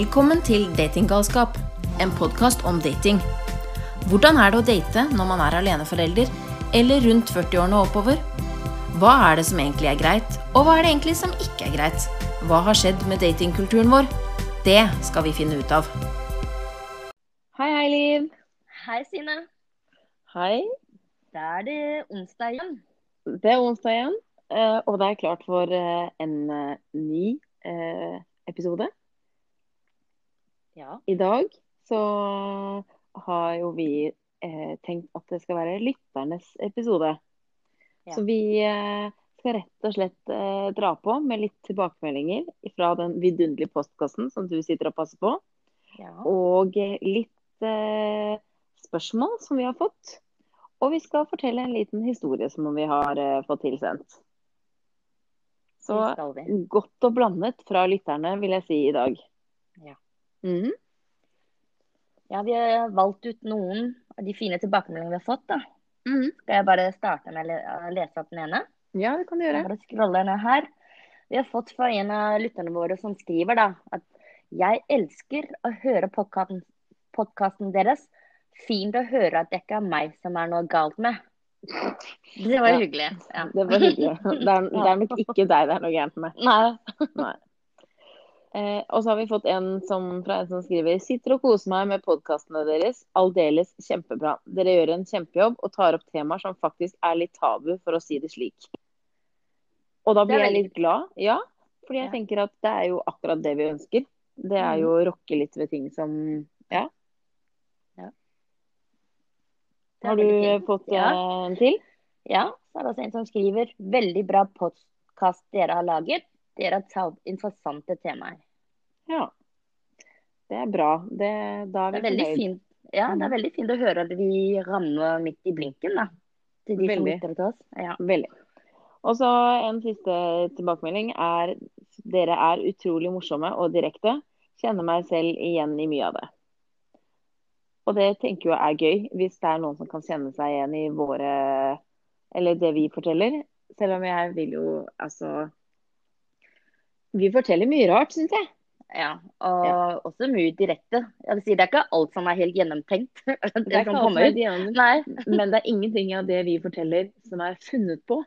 Velkommen til Datinggalskap, en podkast om dating. Hvordan er det å date når man er aleneforelder, eller rundt 40-årene og oppover? Hva er det som egentlig er greit, og hva er det egentlig som ikke er greit? Hva har skjedd med datingkulturen vår? Det skal vi finne ut av. Hei, hei, Liv. Hei, Sine. Hei. Da er det onsdag igjen. Det er onsdag igjen, eh, og det er klart for eh, en eh, ny episode. Ja. I dag så har jo vi tenkt at det skal være lytternes episode. Ja. Så vi skal rett og slett dra på med litt tilbakemeldinger fra den vidunderlige postkassen som du sitter og passer på. ja. Og litt spørsmål som vi har fått. Og vi skal fortelle en liten historie som vi har eh, fått tilsendt. Så godt og blandet fra lytterne, vil jeg si i dag. Ja. Mhm. Ja, vi har valgt ut noen av de fine tilbakemeldingene vi har fått. da. Mm. Skal jeg bare starte med å lese opp den ene? Ja, det kan du gjøre. bare scroller ned her. Vi har fått fra en av lytterne våre som skriver da, at jeg elsker å høre podkasten deres. Fint å høre at det ikke er meg som er noe galt med. Det var Ja. hyggelig. Ja. Det var hyggelig. Det er, det er nok ikke deg det er noe gærent med. Nei. Nei. Eh, og så har vi fått en som, fra en som skriver Sitter og koser meg med podkastene deres. Aldeles kjempebra. Dere gjør en kjempejobb og tar opp temaer som faktisk er litt tabu, for å si det slik. Og da blir jeg litt glad. Ja, fordi jeg Ja. tenker at det er jo akkurat det vi ønsker. Det er jo å rokke litt ved ting som Ja. Ja. Har du fått Ja. eh, en til? Ja, så er det også en som skriver veldig bra podkast dere har laget. Dere tatt opp interessante temaer. Ja. Det er bra. Det, da er Det er veldig fint, ja, det er veldig fint å høre at vi rammer midt i blinken, da. Til de Veldig. som til oss. Ja. Veldig. Og så en siste tilbakemelding er dere er utrolig morsomme og direkte. Kjenner meg selv igjen i mye av det. Og det tenker jeg er gøy, hvis det er noen som kan kjenne seg igjen i våre Eller det vi forteller. Selv om jeg vil jo altså Vi forteller mye rart, syns jeg. ja. Og også mye direkte. Jeg vil si, det er ikke alt som er helt gjennomtenkt. Det, Det er ikke alt som er gjennomtenkt. Nei. men det er ingenting av det vi forteller som er funnet på.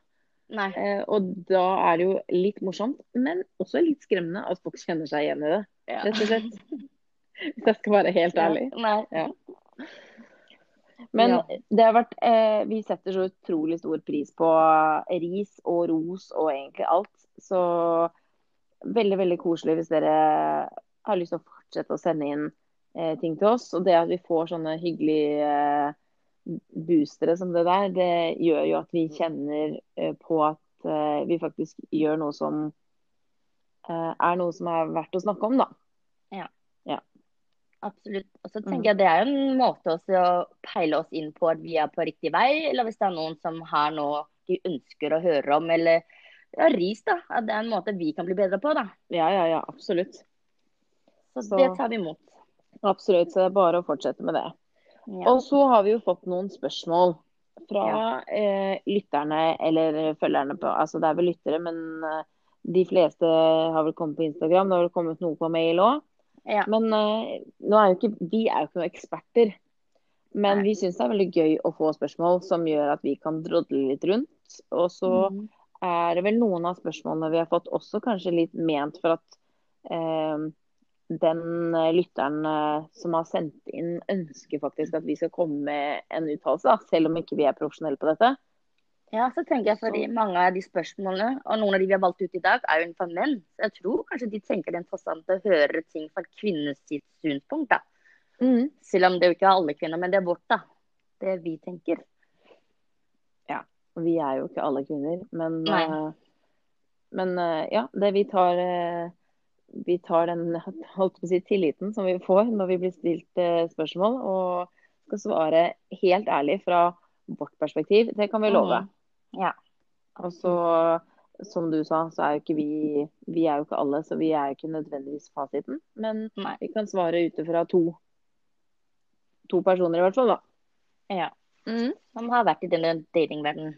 Nei. Eh, og da er det jo litt morsomt, men også litt skremmende at folk kjenner seg igjen i det. Ja. Rett og slett. Hvis jeg skal være helt ærlig. Nei. Ja. Men Ja. det har vært eh, Vi setter så utrolig stor pris på ris og ros og egentlig alt. Så veldig, veldig koselig hvis dere har lyst til å fortsette å sende inn eh, ting til oss. Og det at vi får sånne hyggelige eh, boostere som det der, det gjør jo at vi kjenner eh, på at eh, vi faktisk gjør noe som eh, er noe som er verdt å snakke om, da. Ja, Absolutt. Og så Mm. tenker jeg det er en måte også å peile oss inn på at vi er på riktig vei, eller hvis det er noen som har noe de ønsker å høre om, eller ja, ris, da. At det er en måte vi kan bli bedre på, da. Ja, ja, ja, absolutt. Så, Så- det tar vi imot. Absolutt, så det er bare å fortsette med det. Ja. Og så har vi jo fått noen spørsmål fra eh, lytterne eller følgerne på Altså det er vel lyttere, men eh, de fleste har vel kommet på Instagram. Det har vel kommet noe på mail òg. Ja. Men eh, er ikke, vi er jo ikke noen eksperter. Men Nei. vi syns det er veldig gøy å få spørsmål som gjør at vi kan drodle litt rundt. Og så Mhm. Er det vel noen av spørsmålene vi har fått også kanskje litt ment for at eh, den lytteren eh, som har sendt inn, ønsker faktisk at vi skal komme med en uttalelse, selv om ikke vi er profesjonelle på dette. Ja, så tenker jeg fordi mange av de spørsmålene, og noen av de vi har valgt ut i dag, er jo fra menn. Så jeg tror kanskje de tenker det er interessant å høre ting fra kvinnes synspunkt, da. Selv om det jo ikke er alle kvinner, men det er vårt, da. Det vi tenker. Vi er jo ikke alle kvinner, men, eh, men uh, ja, det vi tar uh, vi tar den si, tilliten som vi får når vi blir stilt spørsmål, og skal svare helt ærlig fra vårt perspektiv. Det kan vi love. Mm. Ja. Og så, som du sa, så er jo ikke vi Vi er jo ikke alle, så vi er jo ikke nødvendigvis fasiten. Men Nei. vi kan svare ut ifra to, to personer, i hvert fall, da. Ja. Som har vært i denne datingverdenen.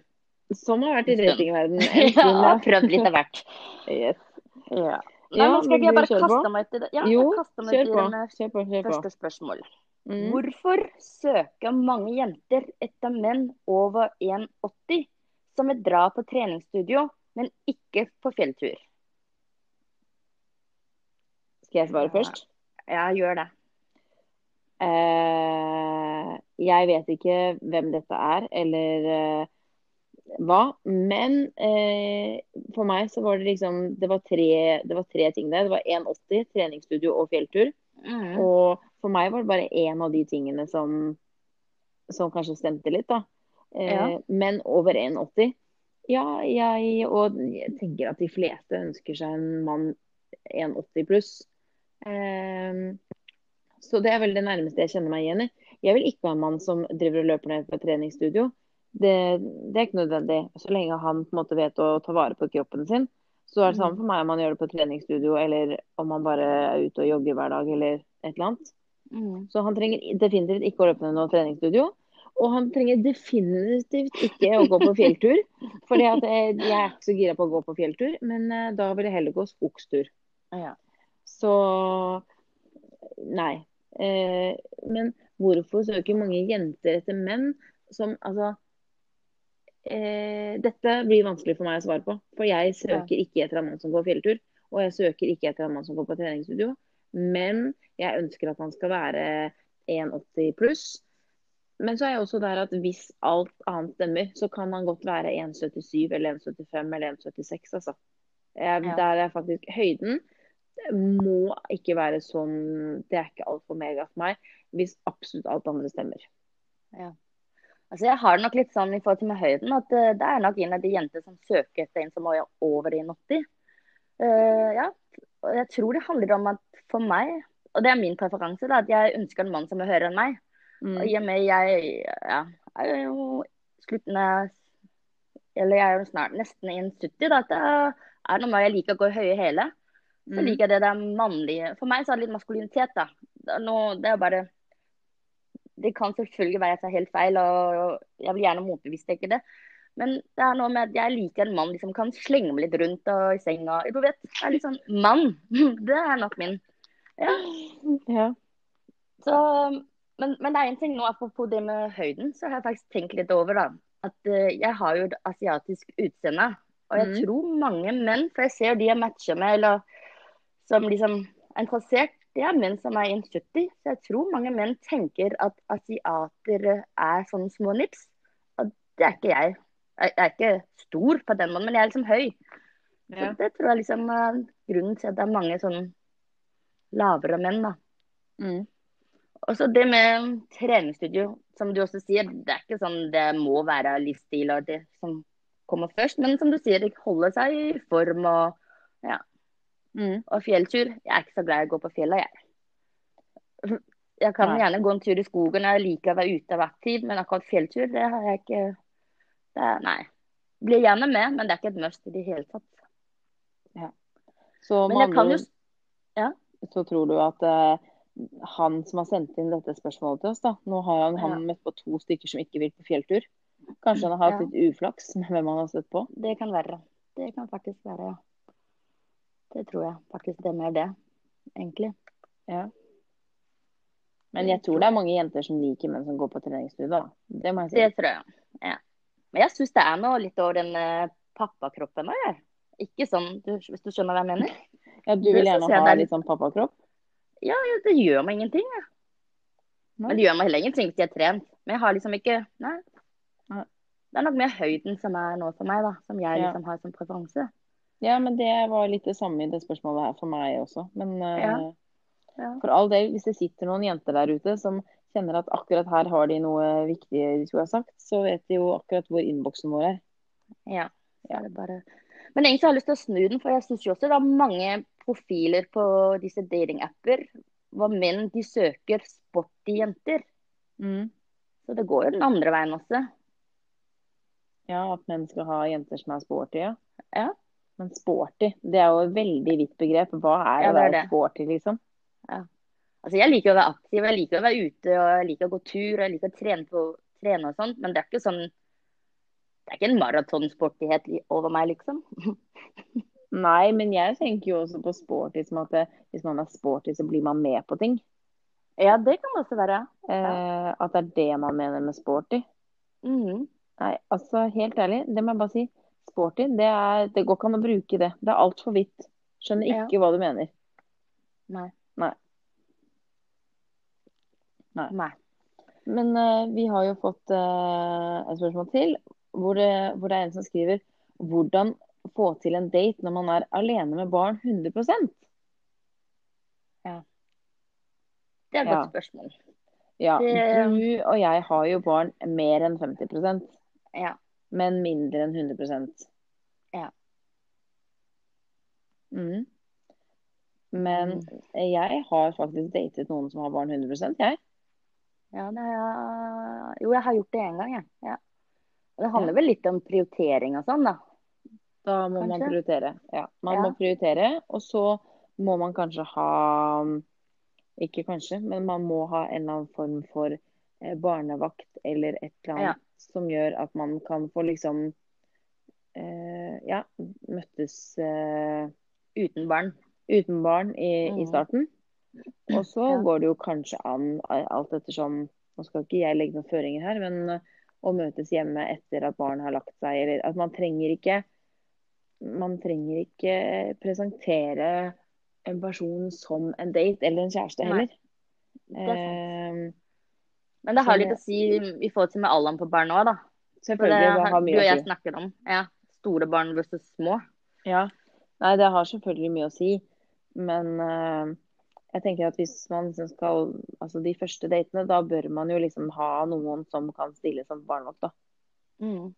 Som har vært i datingverdenen Ja, har prøvd litt av hvert. Yes. Ja. Ja, men skal ikke jeg bare kaste meg ut i det. Ja, jo, kjør på. Kjør på, kjør på. Første spørsmål. Mm. Hvorfor søker mange jenter etter menn over 1,80 som vil dra på treningsstudio, men ikke på fjelltur? Skal jeg svare først? Ja, gjør det. Eh, jeg vet ikke hvem dette er, eller eh, hva. Men eh, for meg så var det liksom Det var tre, det var tre ting der. Det var 1,80, treningsstudio og fjelltur. Mm. Og for meg var det bare én av de tingene som, som kanskje stemte litt, da. Eh, ja. Men over 1,80 Ja, jeg og jeg tenker at de fleste ønsker seg en mann 1,80 pluss. Eh, så det er vel det nærmeste jeg kjenner meg igjen i. Jeg vil ikke ha en mann som driver og løper ned på treningsstudio. Det, det, er ikke nødvendig. Så lenge han på en måte vet å ta vare på kroppen sin, så er det samme for meg om man gjør det på treningsstudio eller om man bare er ute og jogger hver dag eller et eller annet. Mm. Så han trenger definitivt ikke å løpe ned noe treningsstudio. Og han trenger definitivt ikke å gå på fjelltur. For jeg er ikke så gira på å gå på fjelltur, men eh, da vil jeg heller gå skogstur. Ja. Så nei. Eh, men hvorfor søker mange jenter etter menn som altså eh, Dette blir vanskelig for meg å svare på. For jeg søker ikke etter en mann som går fjelltur. Og jeg søker ikke etter en mann som går på treningsstudio. Men jeg ønsker at han skal være 1,80 pluss. Men så er jeg også der at hvis alt annet stemmer, så kan han godt være 1,77 eller 1,75 eller 1,76. Altså. Jeg, ja. Der er faktisk høyden må ikke være sånn Det er ikke altfor mega for meg, hvis absolutt alt andre stemmer. Ja. Altså jeg har det nok litt sånn i forhold til med høyden, at uh, det er nok en av de jenter som søker etter en som er over 1,80. Uh, eh, ja. Og jeg tror det handler om at for meg, og det er min preferanse, da, at jeg ønsker en mann som er høyere enn meg. Mm. Og i og med jeg ja, er jo slutten av Eller jeg er jo snart nesten 1,70, da. At det er noe med jeg liker å gå høye hele. Så mm. liker jeg det der mannlige For meg så er det litt maskulinitet, da. Nå, det er bare Det kan selvfølgelig være jeg tar helt feil, og jeg vil gjerne motbevise det. Men det er noe med at jeg liker en mann som liksom, kan slenge meg litt rundt og i senga. Du vet, det er litt sånn mann. Det er nok min. Ja. ja. Så, men, men, det er en ting nå, apropos det med høyden, så har jeg faktisk tenkt litt over da, at uh, jeg har jo et asiatisk utseende. Og jeg mm. tror mange menn, for jeg ser de jeg matcher med, eller som liksom er interessert, det er menn som er 1,70. Så jeg tror mange menn tenker at asiater er sånne små nips. Og det er ikke jeg. Jeg er ikke stor på den måten, men jeg er liksom høy. Ja. Så det tror jeg liksom er grunnen til at det er mange sånn lavere menn, da. Mm. Og så det med treningsstudio, som du også sier, det er ikke sånn det må være livsstil og det som kommer først. Men som du sier, det holder seg i form og ja. Mm. Og fjelltur Jeg er ikke så glad i å gå på fjellet, jeg. Jeg kan Nei. gjerne gå en tur i skogen, jeg liker å være ute og aktiv, men akkurat fjelltur, det har jeg ikke det, Nei. Blir gjerne med, men det er ikke et must i det hele tatt. Ja. Så men jeg kan jo ja? Så tror du at uh, han som har sendt inn dette spørsmålet til oss, da Nå har han, han møtt på to stykker som ikke vil på fjelltur. Kanskje han har hatt ja. litt uflaks med hvem han har støtt på? Det kan være. Det kan faktisk være, ja. Det tror jeg faktisk det er mer det, egentlig. Ja. Men jeg tror det er mange jenter som liker menn som går på treningsstudio. Det må jeg si. Det tror jeg. Ja. Men jeg syns det er noe litt over den uh, pappakroppen òg, Ikke sånn, du, hvis du skjønner hva jeg mener? Ja, du vil gjerne ha litt sånn pappakropp? Ja, ja, det gjør meg ingenting. Ja. Men det gjør meg heller ingenting hvis jeg er trent. Men jeg har liksom ikke Nei. Det er nok mer høyden som er nå for meg, da. Som jeg liksom har som preferanse. Ja, men det var litt det samme i det spørsmålet her for meg også. Men ja. Ja. for all del, hvis det sitter noen jenter der ute som kjenner at akkurat her har de noe viktig de skulle ha sagt, så vet de jo akkurat hvor innboksen vår er. Ja. ja. det bare... Men egentlig har jeg lyst til å snu den, for jeg syns jo også det er mange profiler på disse datingapper hvor menn de søker sporty jenter. Mm. Så det går jo den andre veien også. Ja, at menn skal ha jenter som er sporty, ja. ja. Men sporty, det er jo et veldig vidt begrep. Hva er ja, å være sporty, liksom? Ja. Altså, jeg liker å være aktiv, jeg liker å være ute, og jeg liker å gå tur og jeg liker å trene, på, trene og sånt. Men det er ikke sånn Det er ikke en maratonsportighet over meg, liksom. Nei, men jeg tenker jo også på sporty som at det, hvis man er sporty, så blir man med på ting. Ja, det kan også være. Eh, at det er det man mener med sporty. Mm. Nei, altså helt ærlig, det må jeg bare si. Sporty, det, er, det går ikke an å bruke det. Det er altfor hvitt. Skjønner ikke ja. hva du mener. Nei. Nei. Nei. Nei. Men uh, vi har jo fått uh, et spørsmål til, hvor det, hvor det, er en som skriver hvordan få til en date når man er alene med barn 100% Ja. Det er et ja. godt spørsmål. Ja. Det... Du og jeg har jo barn mer enn 50% ja. Men mindre enn 100% Ja. Mm. Men mm. jeg har faktisk datet noen som har barn 100% jeg. Ja, er... Jo, jeg har gjort det én gang, jeg. Ja. Det handler ja. vel litt om prioritering og sånn, da. Da må kanskje? man prioritere. Ja, man ja. må prioritere. Og så må man kanskje ha Ikke kanskje, men man må ha en eller annen form for eh, barnevakt eller et eller annet. Som gjør at man kan få liksom eh, Ja, møttes eh, Uten barn. Uten barn i, mm. i starten. Og så ja. går det jo kanskje an, alt ettersom Nå skal ikke jeg legge noen føringer her, men å møtes hjemme etter at barn har lagt seg, eller at man trenger ikke man trenger ikke presentere en person som en date eller en kjæreste heller. Eh, Men det har litt å si i forhold til med alderen på barn òg, da. Selvfølgelig, det, har mye å si. Du og jeg snakker om ja, store barn versus små. Ja. Nei, det har selvfølgelig mye å si. Men uh, jeg tenker at hvis man liksom skal Altså de første datene, da bør man jo liksom ha noen som kan stille som barnevakt, da. Mm.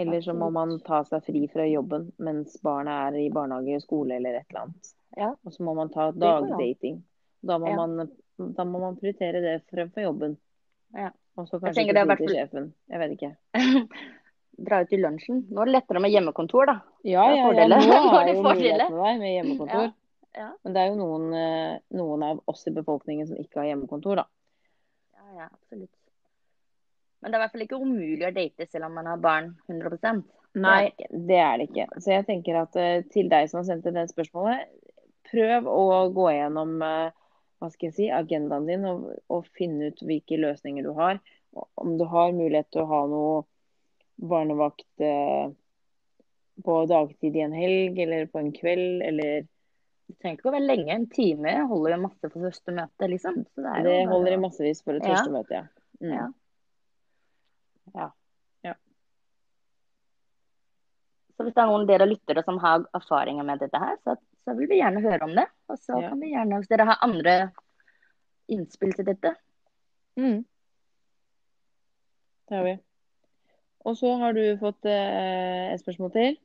Eller så må man ta seg fri fra jobben mens barnet er i barnehage, skole eller et eller annet. Ja. Og så må man ta dagdating. Da må, ja. man, da må man prioritere det fremfor jobben. Ja. Og så kanskje ikke si til sjefen. Jeg vet ikke. Dra ut i lunsjen. Nå er det lettere med hjemmekontor, da. Ja, ja, ja. Nå er det jo mulighet for deg med hjemmekontor. Ja. Men det er jo noen, eh, noen, av oss i befolkningen som ikke har hjemmekontor, da. Ja, ja, absolutt. Men det er i hvert fall ikke umulig å date selv om man har barn 100% Nei, det er det ikke. Så jeg tenker at uh, til deg som har sendt inn det spørsmålet, prøv å gå gjennom uh, hva skal jeg si, agendaen din og, og, finne ut hvilke løsninger du har. Om du har mulighet til å ha noe barnevakt eh, på dagtid i en helg eller på en kveld, eller Du trenger ikke å være lenge. En time holder jo masse for første møte, liksom. det, det holder i massevis for et ja. første møte, ja. Mm. ja. Ja. ja. Så hvis det er noen dere lyttere som har erfaringer med dette her, så, så vil vi gjerne høre om det. Og så ja. kan vi gjerne, hvis dere har andre innspill til dette. Mm. Det har vi. Og så har du fått eh, et spørsmål til.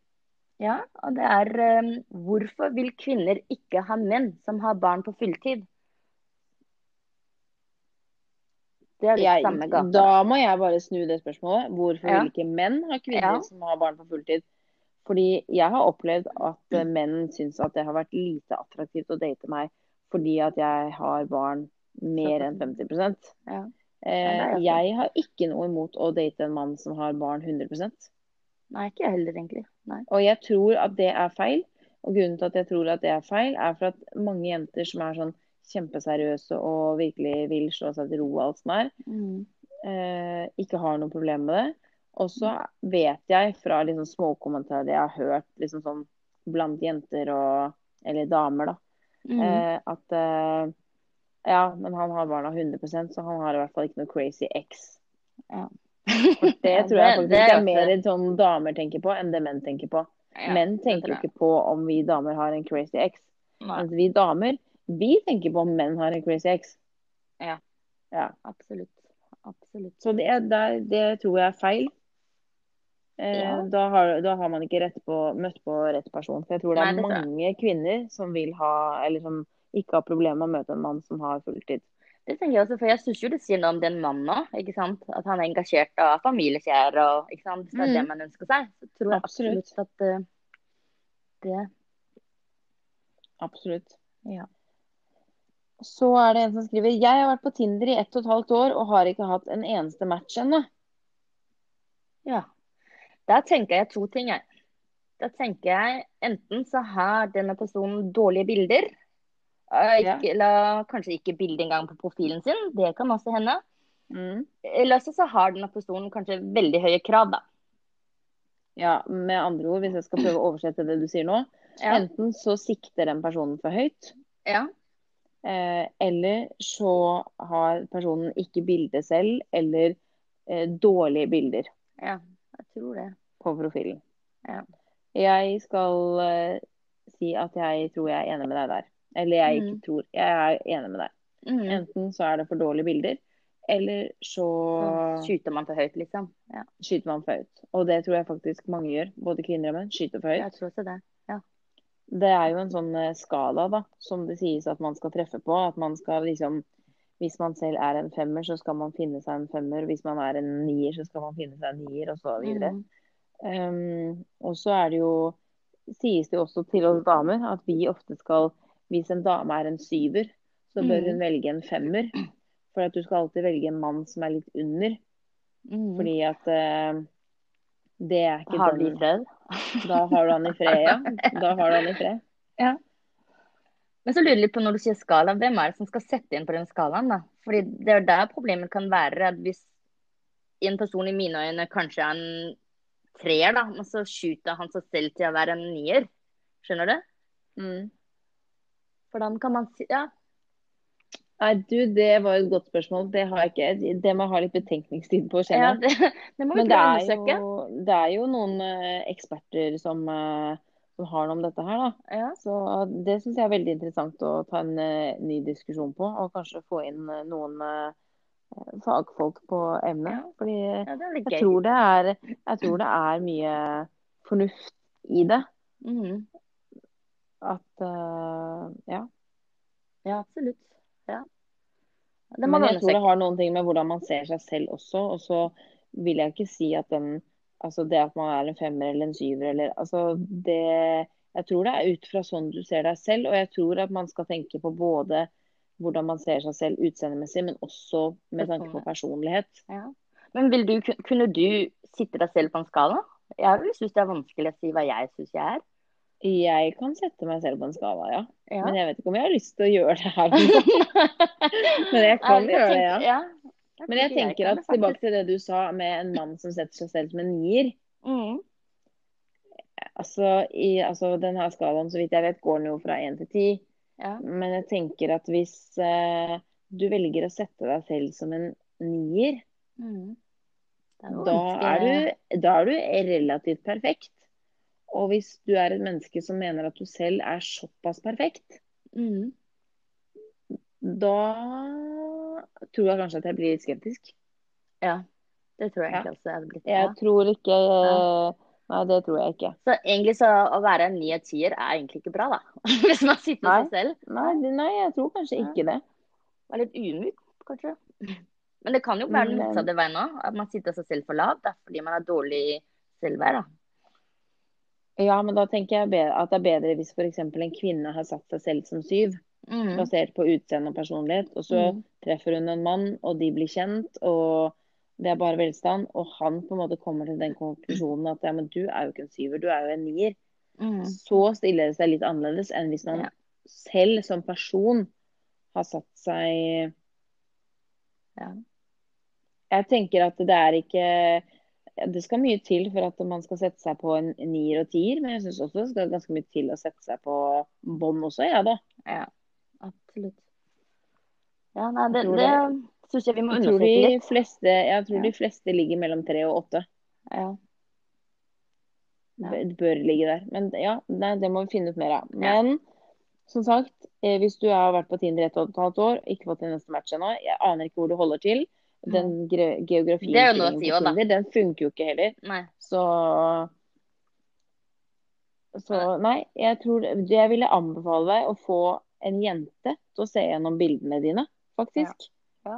Ja, og det er eh, hvorfor vil kvinner ikke ha menn som har barn på fulltid? Det er litt jeg, samme gata. Da må jeg bare snu det spørsmålet. Hvorfor ja. vil ikke menn ha kvinner ja. som har barn på fulltid? Fordi jeg har opplevd at mm. menn syns at det har vært lite attraktivt å date meg fordi at jeg har barn mer enn 50 ja. eh, Jeg har ikke noe imot å date en mann som har barn 100% Nei, ikke jeg heller, egentlig. Nei. Og jeg tror at det er feil. Og grunnen til at jeg tror at det er feil, er for at mange jenter som er sånn kjempeseriøse og virkelig vil slå seg til ro og alt som er, mm. eh, ikke har noe problem med det. Og så vet jeg fra liksom småkommentarer jeg har hørt liksom sånn blant jenter og Eller damer, da. Mm. Eh, at eh, Ja, men han har barna 100% så han har i hvert fall ikke noe crazy ex. Ja. For det tror jeg faktisk det, det er mer sånn damer tenker på, enn det menn tenker på. Ja, menn tenker jo ikke på om vi damer har en crazy ex. Mens vi damer vi tenker på om menn har en crazy ex. Ja. ja. Absolutt. Absolutt. Så det, det, det, tror jeg er feil. Eh, ja. da, har, da, har, man ikke på, møtt på rett person. For jeg tror det er Nei, det mange kvinner som vil ha, eller som ikke har problemer med å møte en mann som har fulltid. Det tenker Jeg også, for jeg syns jo det sier noe om den mannen òg. At han er engasjert og familiekjær. og ikke sant? Hvis det er mm. det man ønsker seg. Så tror jeg absolutt, absolutt at uh, det Absolutt. Ja. Så er det en som skriver Jeg har vært på Tinder i ett og et halvt år og har ikke hatt en eneste match ennå. Ja. Der tenker jeg to ting, jeg. Da tenker jeg enten så har denne personen dårlige bilder. Eh, ikke. Eller kanskje ikke bilde engang på profilen sin. Det kan også hende. Mm. Eller så har denne personen kanskje veldig høye krav, da. Ja, med andre ord, hvis jeg skal prøve å oversette det du sier nå. Ja. Enten så sikter den personen for høyt. Ja. Eh, eller så har personen ikke bilde selv, eller eh, dårlige bilder. Ja, jeg tror det. På profilen. Ja. Jeg skal uh, si at jeg tror jeg er enig med deg der. Eller jeg ikke mm. tror. Jeg er enig med deg. Mm. Enten så er det for dårlige bilder, eller så Skyter man for høyt, liksom. Ja. Skyter man for høyt. Og det tror jeg faktisk mange gjør. Både kvinner og menn skyter for høyt. Jeg tror også det. Ja. Det er jo en sånn eh, skala da, som det sies at man skal treffe på. At man skal liksom Hvis man selv er en femmer, så skal man finne seg en femmer. Hvis man er en nier, så skal man finne seg en nier, og så videre. Mm. Um, og så er det jo sies det jo også til oss damer at vi ofte skal Hvis en dame er en syver, så bør hun mm. velge en femmer. For at du skal alltid velge en mann som er litt under. Mm. Fordi at uh, det er ikke Har du i fred? Da har du han i fred, ja. Da har du han i fred. Ja. Men så lurer jeg litt på når du sier skala, hvem er det som skal sette inn på den skalaen? da? Fordi det er der problemet kan være. at Hvis en person i mine øyne kanskje er en treer, da, men så skyter han seg selv til å være en nier. Skjønner du? Mm. Hvordan kan man si Ja. Nei, du, det var et godt spørsmål. Det har jeg ikke. Det må jeg ha litt betenkningstid på, kjenner jeg. Ja, det, det må Men det er, jo, det er jo noen uh, eksperter som, uh, som, har noe om dette her, da. Ja. Så det syns jeg er veldig interessant å ta en uh, ny diskusjon på. Og kanskje få inn noen fagfolk på emnet. Fordi ja, jeg, tror det er, jeg tror det er mye fornuft i det. Mm. At ja. Ja, absolutt. Ja. Men jeg tror det har noen ting med hvordan man ser seg selv også. Og så vil jeg ikke si at den Altså det at man er en femmer eller en syver eller Altså det Jeg tror det er ut fra sånn du ser deg selv, og jeg tror at man skal tenke på både hvordan man ser seg selv utseendemessig, men også med tanke på personlighet. Ja. Men du, kunne du sitte deg selv på en skala? Jeg syns det er vanskelig å si hva jeg syns jeg er. Jeg kan sette meg selv på en skala, ja. ja. Men jeg vet ikke om jeg har lyst til å gjøre det her. men jeg kan jeg gjøre det, ja. ja. Men jeg tenker at tilbake til det du sa med en mann som setter seg selv som en nier. Mm. Altså, i altså, denne skalaen, så vidt jeg vet, går den jo fra én til ti. Ja. Men jeg tenker at hvis eh, du velger å sette deg selv som en nier, mm. da, er du, da er du relativt perfekt. Og hvis du er et menneske som mener at du selv er såpass perfekt, mm. da tror jeg kanskje at jeg blir litt skeptisk. Ja, det tror jeg egentlig også jeg hadde blitt. Jeg tror ikke ja. Nei, det tror jeg ikke. Så egentlig så å være en ni og tier er egentlig ikke bra, da. Hvis man sitter med seg selv. Nei, nei, jeg tror kanskje ikke det. Være litt ydmyk, kanskje. Men det kan jo være den motsatte veien òg. At man sitter seg selv for lavt fordi man har dårlig selvverd. Ja, men da tenker jeg at det er bedre hvis f.eks. en kvinne har satt seg selv som syv, mm. basert på utseende og personlighet, og så mm. treffer hun en mann, og de blir kjent, og det er bare velstand. Og han på en måte kommer til den konklusjonen at ja, men du er jo ikke en syver, du er jo en nier. Mm. Så stiller det seg litt annerledes enn hvis man ja. selv som person har satt seg ja. Jeg tenker at det er ikke Det skal mye til for at man skal sette seg på en nier og tier, men jeg syns også det skal ganske mye til å sette seg på bånd også, ja da. Ja, absolutt. Ja, nei, det, det, syns jeg vi må undersøke litt. Fleste, jeg tror ja. de fleste ligger mellom tre og åtte. Ja. ja. Bør ligge der. Men ja, nei, det må vi finne ut mer av. Men ja. som sagt, eh, hvis du har vært på Tinder et og et halvt år, ikke fått til neste match ennå, jeg aner ikke hvor du holder til. Den geografien si da. den funker jo ikke heller. Nei. Så så nei, jeg tror Jeg ville anbefale deg å få en jente til å se gjennom bildene dine, faktisk. Ja. Ja.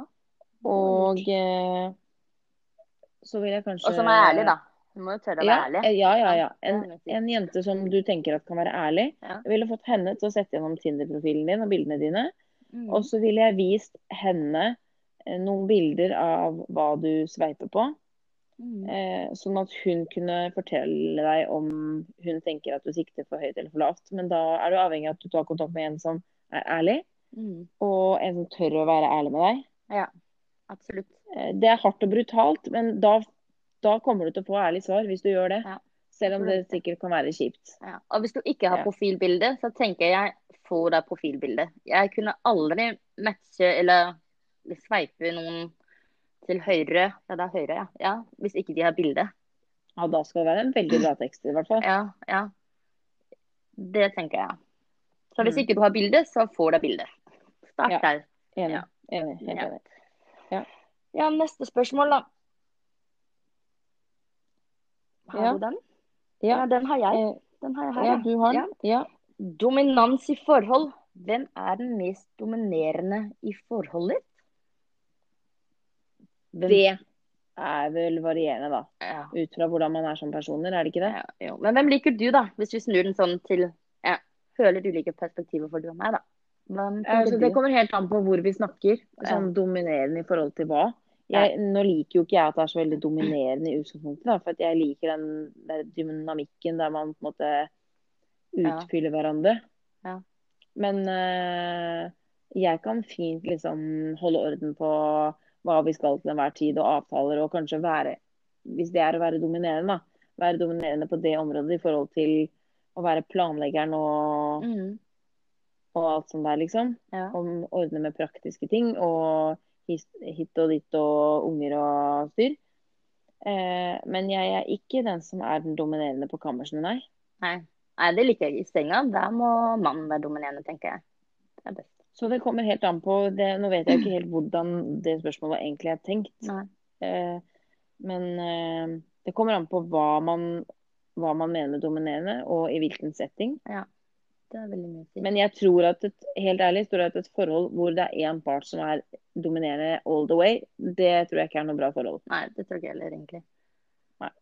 Og eh, så vil jeg kanskje Og som er ærlig, da. Du må jo tørre å være ærlig. Eh, ja, ja, ja. En, en, jente som du tenker at kan være ærlig. Jeg ville fått henne til å sette gjennom Tinder-profilen din og bildene dine. Mm. Og så ville jeg vist henne eh, noen bilder av hva du sveiper på. Mm. Eh, sånn at hun kunne fortelle deg om hun tenker at du sikter for høyt eller for lavt. Men da er du avhengig av at du tar kontakt med en som er ærlig, mm. og en som tør å være ærlig med deg. Ja, absolutt. Eh, det er hardt og brutalt, men da, da, kommer du til å få ærlig svar hvis du gjør det. Ja. Selv om det sikkert kan være kjipt. Ja. Og hvis du ikke har ja. profilbilde, så tenker jeg få deg profilbilde. Jeg kunne aldri matche eller sveipe noen til høyre. Ja, det er høyre, ja. ja. Hvis ikke de har bilde. Ja, da skal det være en veldig bra tekst i hvert fall. Ja, ja. Det tenker jeg. Så hvis mm. ikke du har bilde, så får du bilde. Start ja. der. Enig. Ja. Enig. Helt enig. Ja. ja, neste spørsmål, da. Har ja. du den? Ja. den har jeg. Eh, den har jeg her. Ja, du har den. Ja. Dominans i forhold. Hvem er den mest dominerende i forholdet? Det er vel varierende, da. Ja. Ut fra hvordan man er som personer, er det ikke det? Ja, Men hvem liker du, da? Hvis vi snur den sånn til ja, føler ulike perspektiver for du og meg, da. Altså, det kommer helt an på hvor vi snakker. Sånn dominerende i forhold til hva. Jeg, nå liker jo ikke jeg at det er så veldig dominerende i utgangspunktet. Da, for jeg liker den der dynamikken der man på en måte utfyller hverandre. Ja. Men uh, jeg kan fint liksom holde orden på hva vi skal til enhver tid, og avtaler, og kanskje være Hvis det er å være dominerende, da. Være dominerende på det området i forhold til å være planleggeren og, mm. og alt som det er, liksom. Ja. Og ordne med praktiske ting og hit og dit og unger og styr. Eh, men jeg er ikke den som er den dominerende på kammersene, nei. nei. Nei, det liker jeg i senga. Der må mannen være dominerende, tenker jeg. Det er best. Så det kommer helt an på det, Nå vet jeg ikke helt hvordan det spørsmålet egentlig er tenkt. Eh, men eh, det kommer an på hva man, hva man, mener med dominerende, og i hvilken setting. Ja, det er veldig mye Men jeg tror at et, helt ærlig tror jeg at et forhold hvor det er én part som er dominerende all the way, det tror jeg ikke er noe bra forhold. Nei, det tror jeg ikke heller, egentlig. Nei.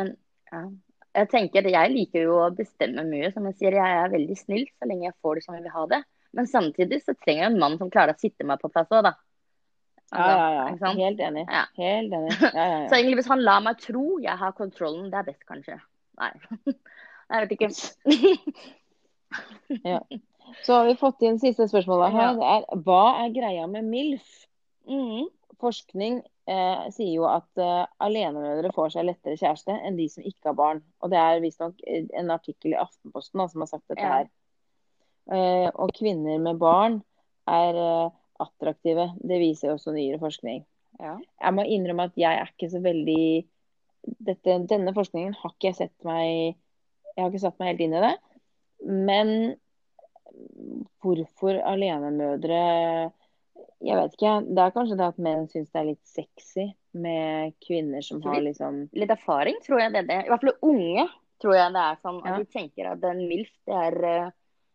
Men ja. Jeg tenker, jeg liker jo å bestemme mye. Som jeg sier, jeg er veldig snill så lenge jeg får det som jeg vil ha det. Men samtidig så trenger jeg en mann som klarer å sitte meg på plass òg, da. Altså, ja, ja, ja. Helt enig. Ja. Helt enig. Ja, ja, så egentlig hvis han lar meg tro jeg har kontrollen, det er best, kanskje. Nei. Jeg vet ikke. ja. Så har vi fått inn siste spørsmålet her. Det er hva er greia med MILF? Mm. Forskning eh, sier jo at eh, alenemødre får seg lettere kjæreste enn de som ikke har barn. Og det er visstnok en artikkel i Aftenposten da, som har sagt dette her. Eh, og kvinner med barn er eh, attraktive. Det viser også nyere forskning. Ja. Jeg må innrømme at jeg er ikke så veldig Dette, Denne forskningen har ikke jeg sett meg Jeg har ikke satt meg helt inn i det. Men hvorfor alenemødre Jeg vet ikke. Det er kanskje det at menn syns det er litt sexy med kvinner som har liksom Litt erfaring, tror jeg det er det. I hvert fall unge tror jeg det er sånn at ja. de tenker at en MILF det er eh,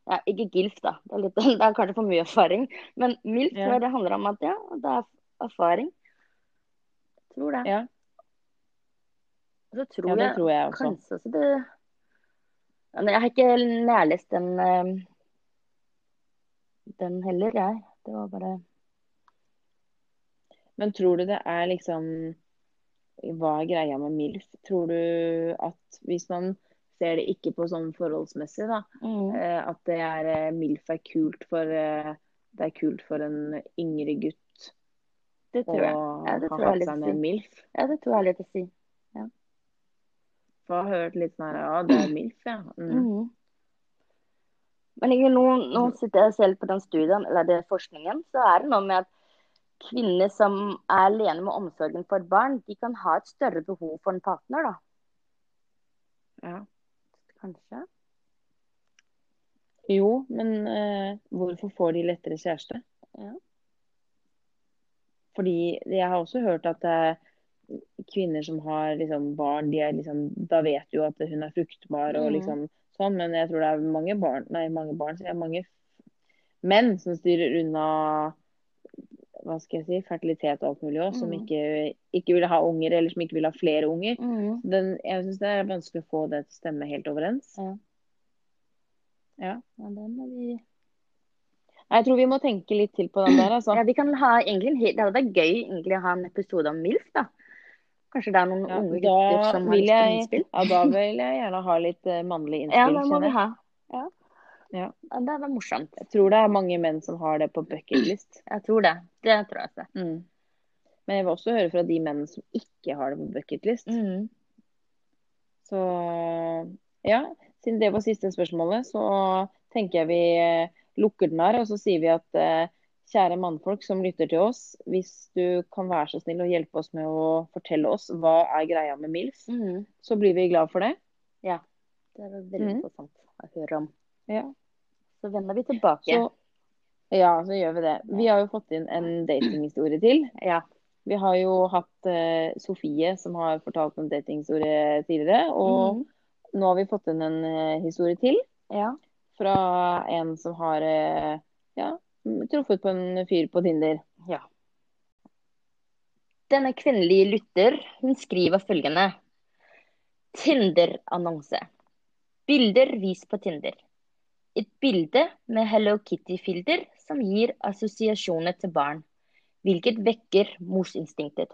ja, Ikke GILF, da. Det er, litt, det er, kanskje for mye erfaring. Men MILF ja. det handler om at ja, det er erfaring. Jeg tror det. Ja. Så tror, ja, det tror jeg, også. Kanskje også det Jeg har ikke nærlest den eh, den heller, jeg. Det var bare Men tror du det er liksom Hva er greia med MILF? Tror du at hvis man ser det ikke på sånn forholdsmessig, da. Mm. Eh, at det er eh, MILF er kult for eh, Det er kult for en yngre gutt det tror jeg. Ja, det tror jeg litt å si. MILF. Ja, det tror jeg er litt å si. Ja. For jeg har hørt litt sånn her Ja, det er MILF, ja. Mm. Mm. Men nå, nå, sitter jeg selv på den studien, eller det forskningen, så er det noe med at kvinner som er alene med omsorgen for barn, de kan ha et større behov for en partner, da. Ja kanskje? Jo, men uh, hvorfor får de lettere kjæreste? Ja. Fordi jeg har også hørt at uh, kvinner som har liksom, barn, de er liksom, da vet du at hun er fruktbar og mm. liksom sånn, men jeg tror det er mange barn, nei, mange barn, så jeg mange menn som styrer unna hva skal jeg si, fertilitet og alt mulig også, mm. som ikke, ikke, vil ha unger, eller som ikke vil ha flere unger. Mm. Den, jeg syns det er vanskelig å få det til å stemme helt overens. Ja. ja. ja den må vi jeg tror vi må tenke litt til på den der. Altså. Ja, vi kan ha egentlig, Det hadde vært gøy egentlig å ha en episode om MILF. da. Kanskje det er noen ja, unge gutter som har lyst på innspill? Ja, da vil jeg gjerne ha litt uh, mannlig innspill. Ja, det må vi ha. Ja. Ja. Det er morsomt. Jeg tror det er mange menn som har det på bucketlist. Jeg tror det. Det tror jeg. ikke. Mm. Men jeg vil også høre fra de mennene som ikke har det på bucketlist. Mm. Så ja, siden det var siste spørsmålet, så tenker jeg vi eh, lukker den her. Og så sier vi at eh, kjære mannfolk som lytter til oss, hvis du kan være så snill å hjelpe oss med å fortelle oss hva er greia med MILF, mm. så blir vi glad for det. Ja. Det er veldig mm. interessant å høre om. Ja. Så vender vi tilbake. Så, ja, så gjør vi det. Vi har jo fått inn en datinghistorie til. Ja. Vi har jo hatt uh, Sofie som har fortalt en datinghistorie tidligere. Og mm. nå har vi fått inn en uh, historie til. Ja. Fra en som har uh, ja, truffet på en fyr på Tinder. Ja. Denne kvinnelige lytter hun skriver følgende. Tinder-annonse. Bilder vist på Tinder. Et bilde med Hello Kitty-filter som gir assosiasjoner til barn, hvilket vekker morsinstinktet.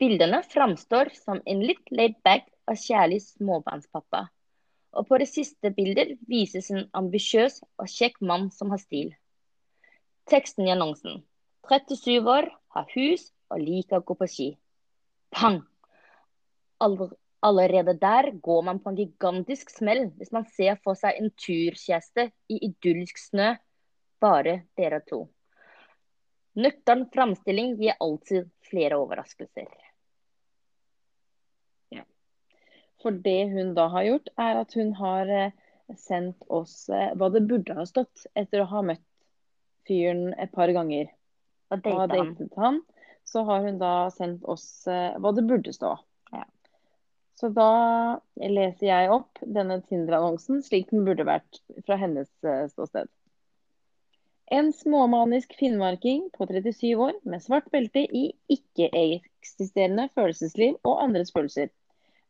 Bildene framstår som en litt laid back og kjærlig småbarnspappa. Og på det siste bildet vises en ambisiøs og kjekk mann som har stil. Teksten i annonsen. 37 år, har hus og liker å gå på ski. Pang! Allerede der går man på en gigantisk smell hvis man ser for seg en turkjeste i idyllisk snø, bare dere to. Nøktern framstilling gir alltid flere overraskelser. Ja. For det hun da har gjort, er at hun har eh, sendt oss eh, hva det burde ha stått etter å ha møtt fyren et par ganger og datet han. Så har hun da sendt oss uh, hva det burde stå. Så da leser jeg opp denne Tinder-annonsen slik den burde vært fra hennes uh, ståsted. En småmanisk finnmarking på 37 år med svart belte i ikke-eksisterende følelsesliv og andres følelser.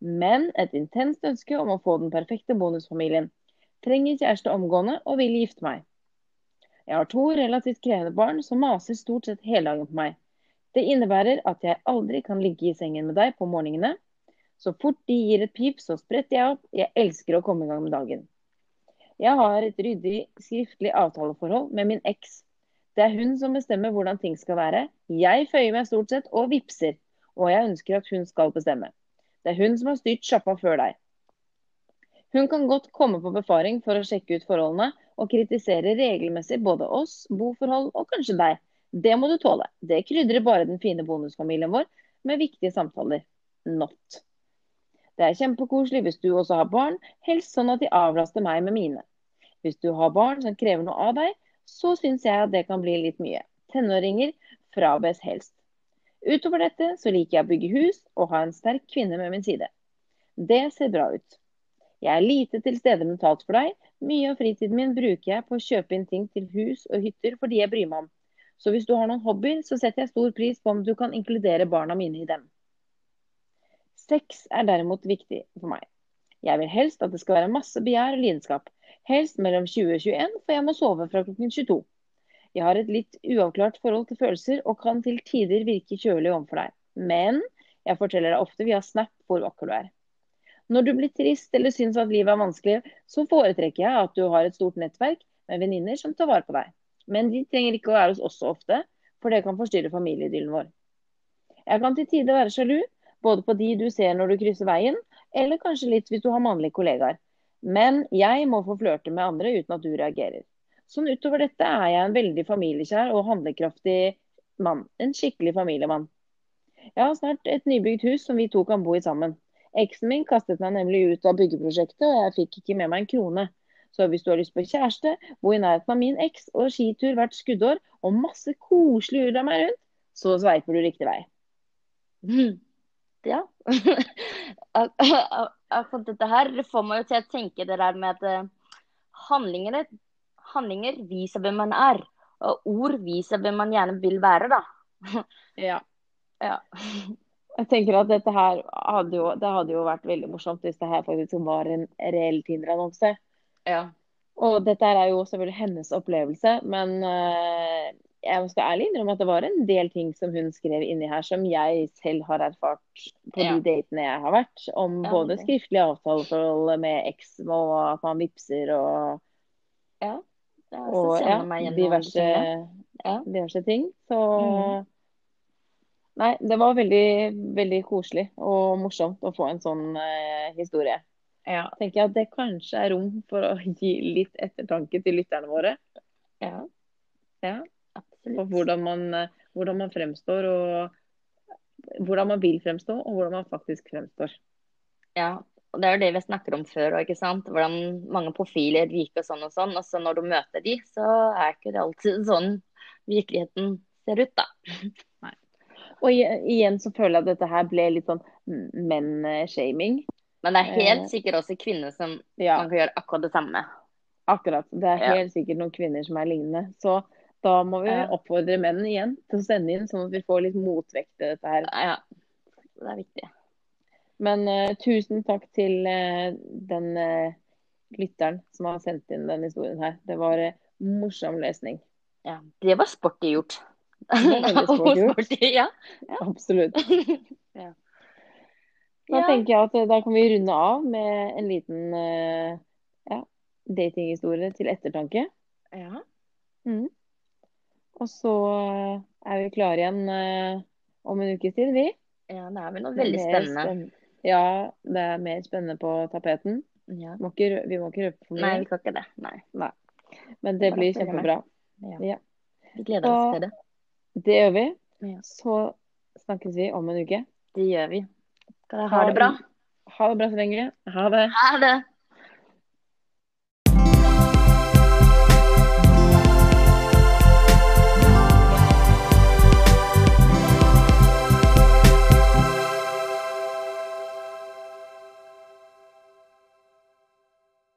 Men et intenst ønske om å få den perfekte bonusfamilien. Trenger kjæreste omgående og vil gifte meg. Jeg har to relativt krevende barn som maser stort sett hele dagen på meg. Det innebærer at jeg aldri kan ligge i sengen med deg på morgenene. Så fort de gir et pip, så spretter jeg opp. Jeg elsker å komme i gang med dagen. Jeg har et ryddig skriftlig avtaleforhold med min eks. Det er hun som bestemmer hvordan ting skal være. Jeg føyer meg stort sett og vipser, og jeg ønsker at hun skal bestemme. Det er hun som har styrt sjappa før deg. Hun kan godt komme på befaring for å sjekke ut forholdene, og kritisere regelmessig både oss, boforhold og kanskje deg. Det må du tåle. Det krydrer bare den fine bonusfamilien vår med viktige samtaler. Not. Det er kjempekoselig hvis du også har barn, helst sånn at de avlaster meg med mine. Hvis du har barn som krever noe av deg, så syns jeg at det kan bli litt mye. Tenåringer frabes helst. Utover dette så liker jeg å bygge hus og ha en sterk kvinne med min side. Det ser bra ut. Jeg er lite til stede mentalt for deg. Mye av fritiden min bruker jeg på å kjøpe inn ting til hus og hytter fordi jeg bryr meg om. Så hvis du har noen hobbyer, så setter jeg stor pris på om du kan inkludere barna mine i dem. Sex er derimot viktig for meg. Jeg vil helst at det skal være masse begjær og lidenskap. Helst mellom 20 og 21, for jeg må sove fra klokken 22. Jeg har et litt uavklart forhold til følelser og kan til tider virke kjølig overfor deg. Men jeg forteller deg ofte via Snap hvor vakker du er. Når du blir trist eller syns at livet er vanskelig, så foretrekker jeg at du har et stort nettverk med venninner som tar vare på deg. Men de trenger ikke å være hos oss så ofte, for det kan forstyrre familieidyllen vår. Jeg kan til tider være sjalu, både på de du ser når du krysser veien, eller kanskje litt hvis du har mannlige kollegaer. Men jeg må få flørte med andre uten at du reagerer. Sånn utover dette er jeg en veldig familiekjær og handlekraftig mann. En skikkelig familiemann. Jeg har snart et nybygd hus som vi to kan bo i sammen. Eksen min kastet meg nemlig ut av byggeprosjektet, og jeg fikk ikke med meg en krone. Så hvis du har lyst på kjæreste, bo i nærheten av min eks og skitur hvert skuddår, og masse koselig av meg rundt, så sveiper du riktig vei. Ja. Dette her får meg til å tenke det der med at eh, handlinger, handlinger viser hvem man er. Og ord viser hvem man gjerne vil være, da. Ja. ja. Jeg tenker at dette her hadde jo, det hadde jo vært veldig morsomt hvis det her faktisk var en reell Tinder-annonse. Ja. Og dette er jo selvfølgelig hennes opplevelse, men uh, jeg skal ærlig innrømme at det var en del ting som hun skrev inni her som jeg selv har erfart på ja. de datene jeg har vært. Om ja, både okay. skriftlige avtaleforhold med eks og at man vipser og Ja. og ja, diverse, diverse, ting. Så mm. Nei, det var veldig, veldig koselig og morsomt å få en sånn eh, historie. Ja. Tenker jeg at det kanskje er rom for å gi litt ettertanke til lytterne våre. Ja. ja. Og hvordan man, hvordan man fremstår, og hvordan man vil fremstå, og hvordan man faktisk fremstår. Ja, og det er jo det vi snakker om før sant. Hvordan mange profiler virker sånn og sånn. Og så når du møter de, så er ikke det alltid sånn virkeligheten ser ut, da. Nei. Og igjen så føler jeg at dette her ble litt sånn menn-shaming. Men det er helt eh, sikkert også kvinner som ja. kan gjøre akkurat det samme. Akkurat. Det er helt ja. sikkert noen kvinner som er lignende. Så da må vi oppfordre menn igjen til å sende inn, sånn at vi får litt motvekt til dette her. Ja, det er viktig. Men uh, tusen takk til uh, den uh, lytteren som har sendt inn denne historien her. Det var morsom lesning. Ja, det var sporty gjort. Det var sporty gjort. sporty, ja. ja. Absolutt. ja. Da tenker jeg at da kan vi runde av med en liten ja, datinghistorie til ettertanke. Ja. Mm. Og så eh, er vi klare igjen uh, om en ukes tid, vi. Ja, det er vel noe veldig spennende. spennende. Ja, det er mer spennende på tapeten. Ja. Må ikke, vi må ikke røpe for mye. Nei, vi kan ikke det. Nei. Nei. Men det, det blir kjempebra. Ja. ja. Vi gleder oss til det. Det gjør vi. Ja. Så snakkes vi om en uke. Det gjør vi. Ha det bra. Ha det bra så lenge. Ha det. Ha det.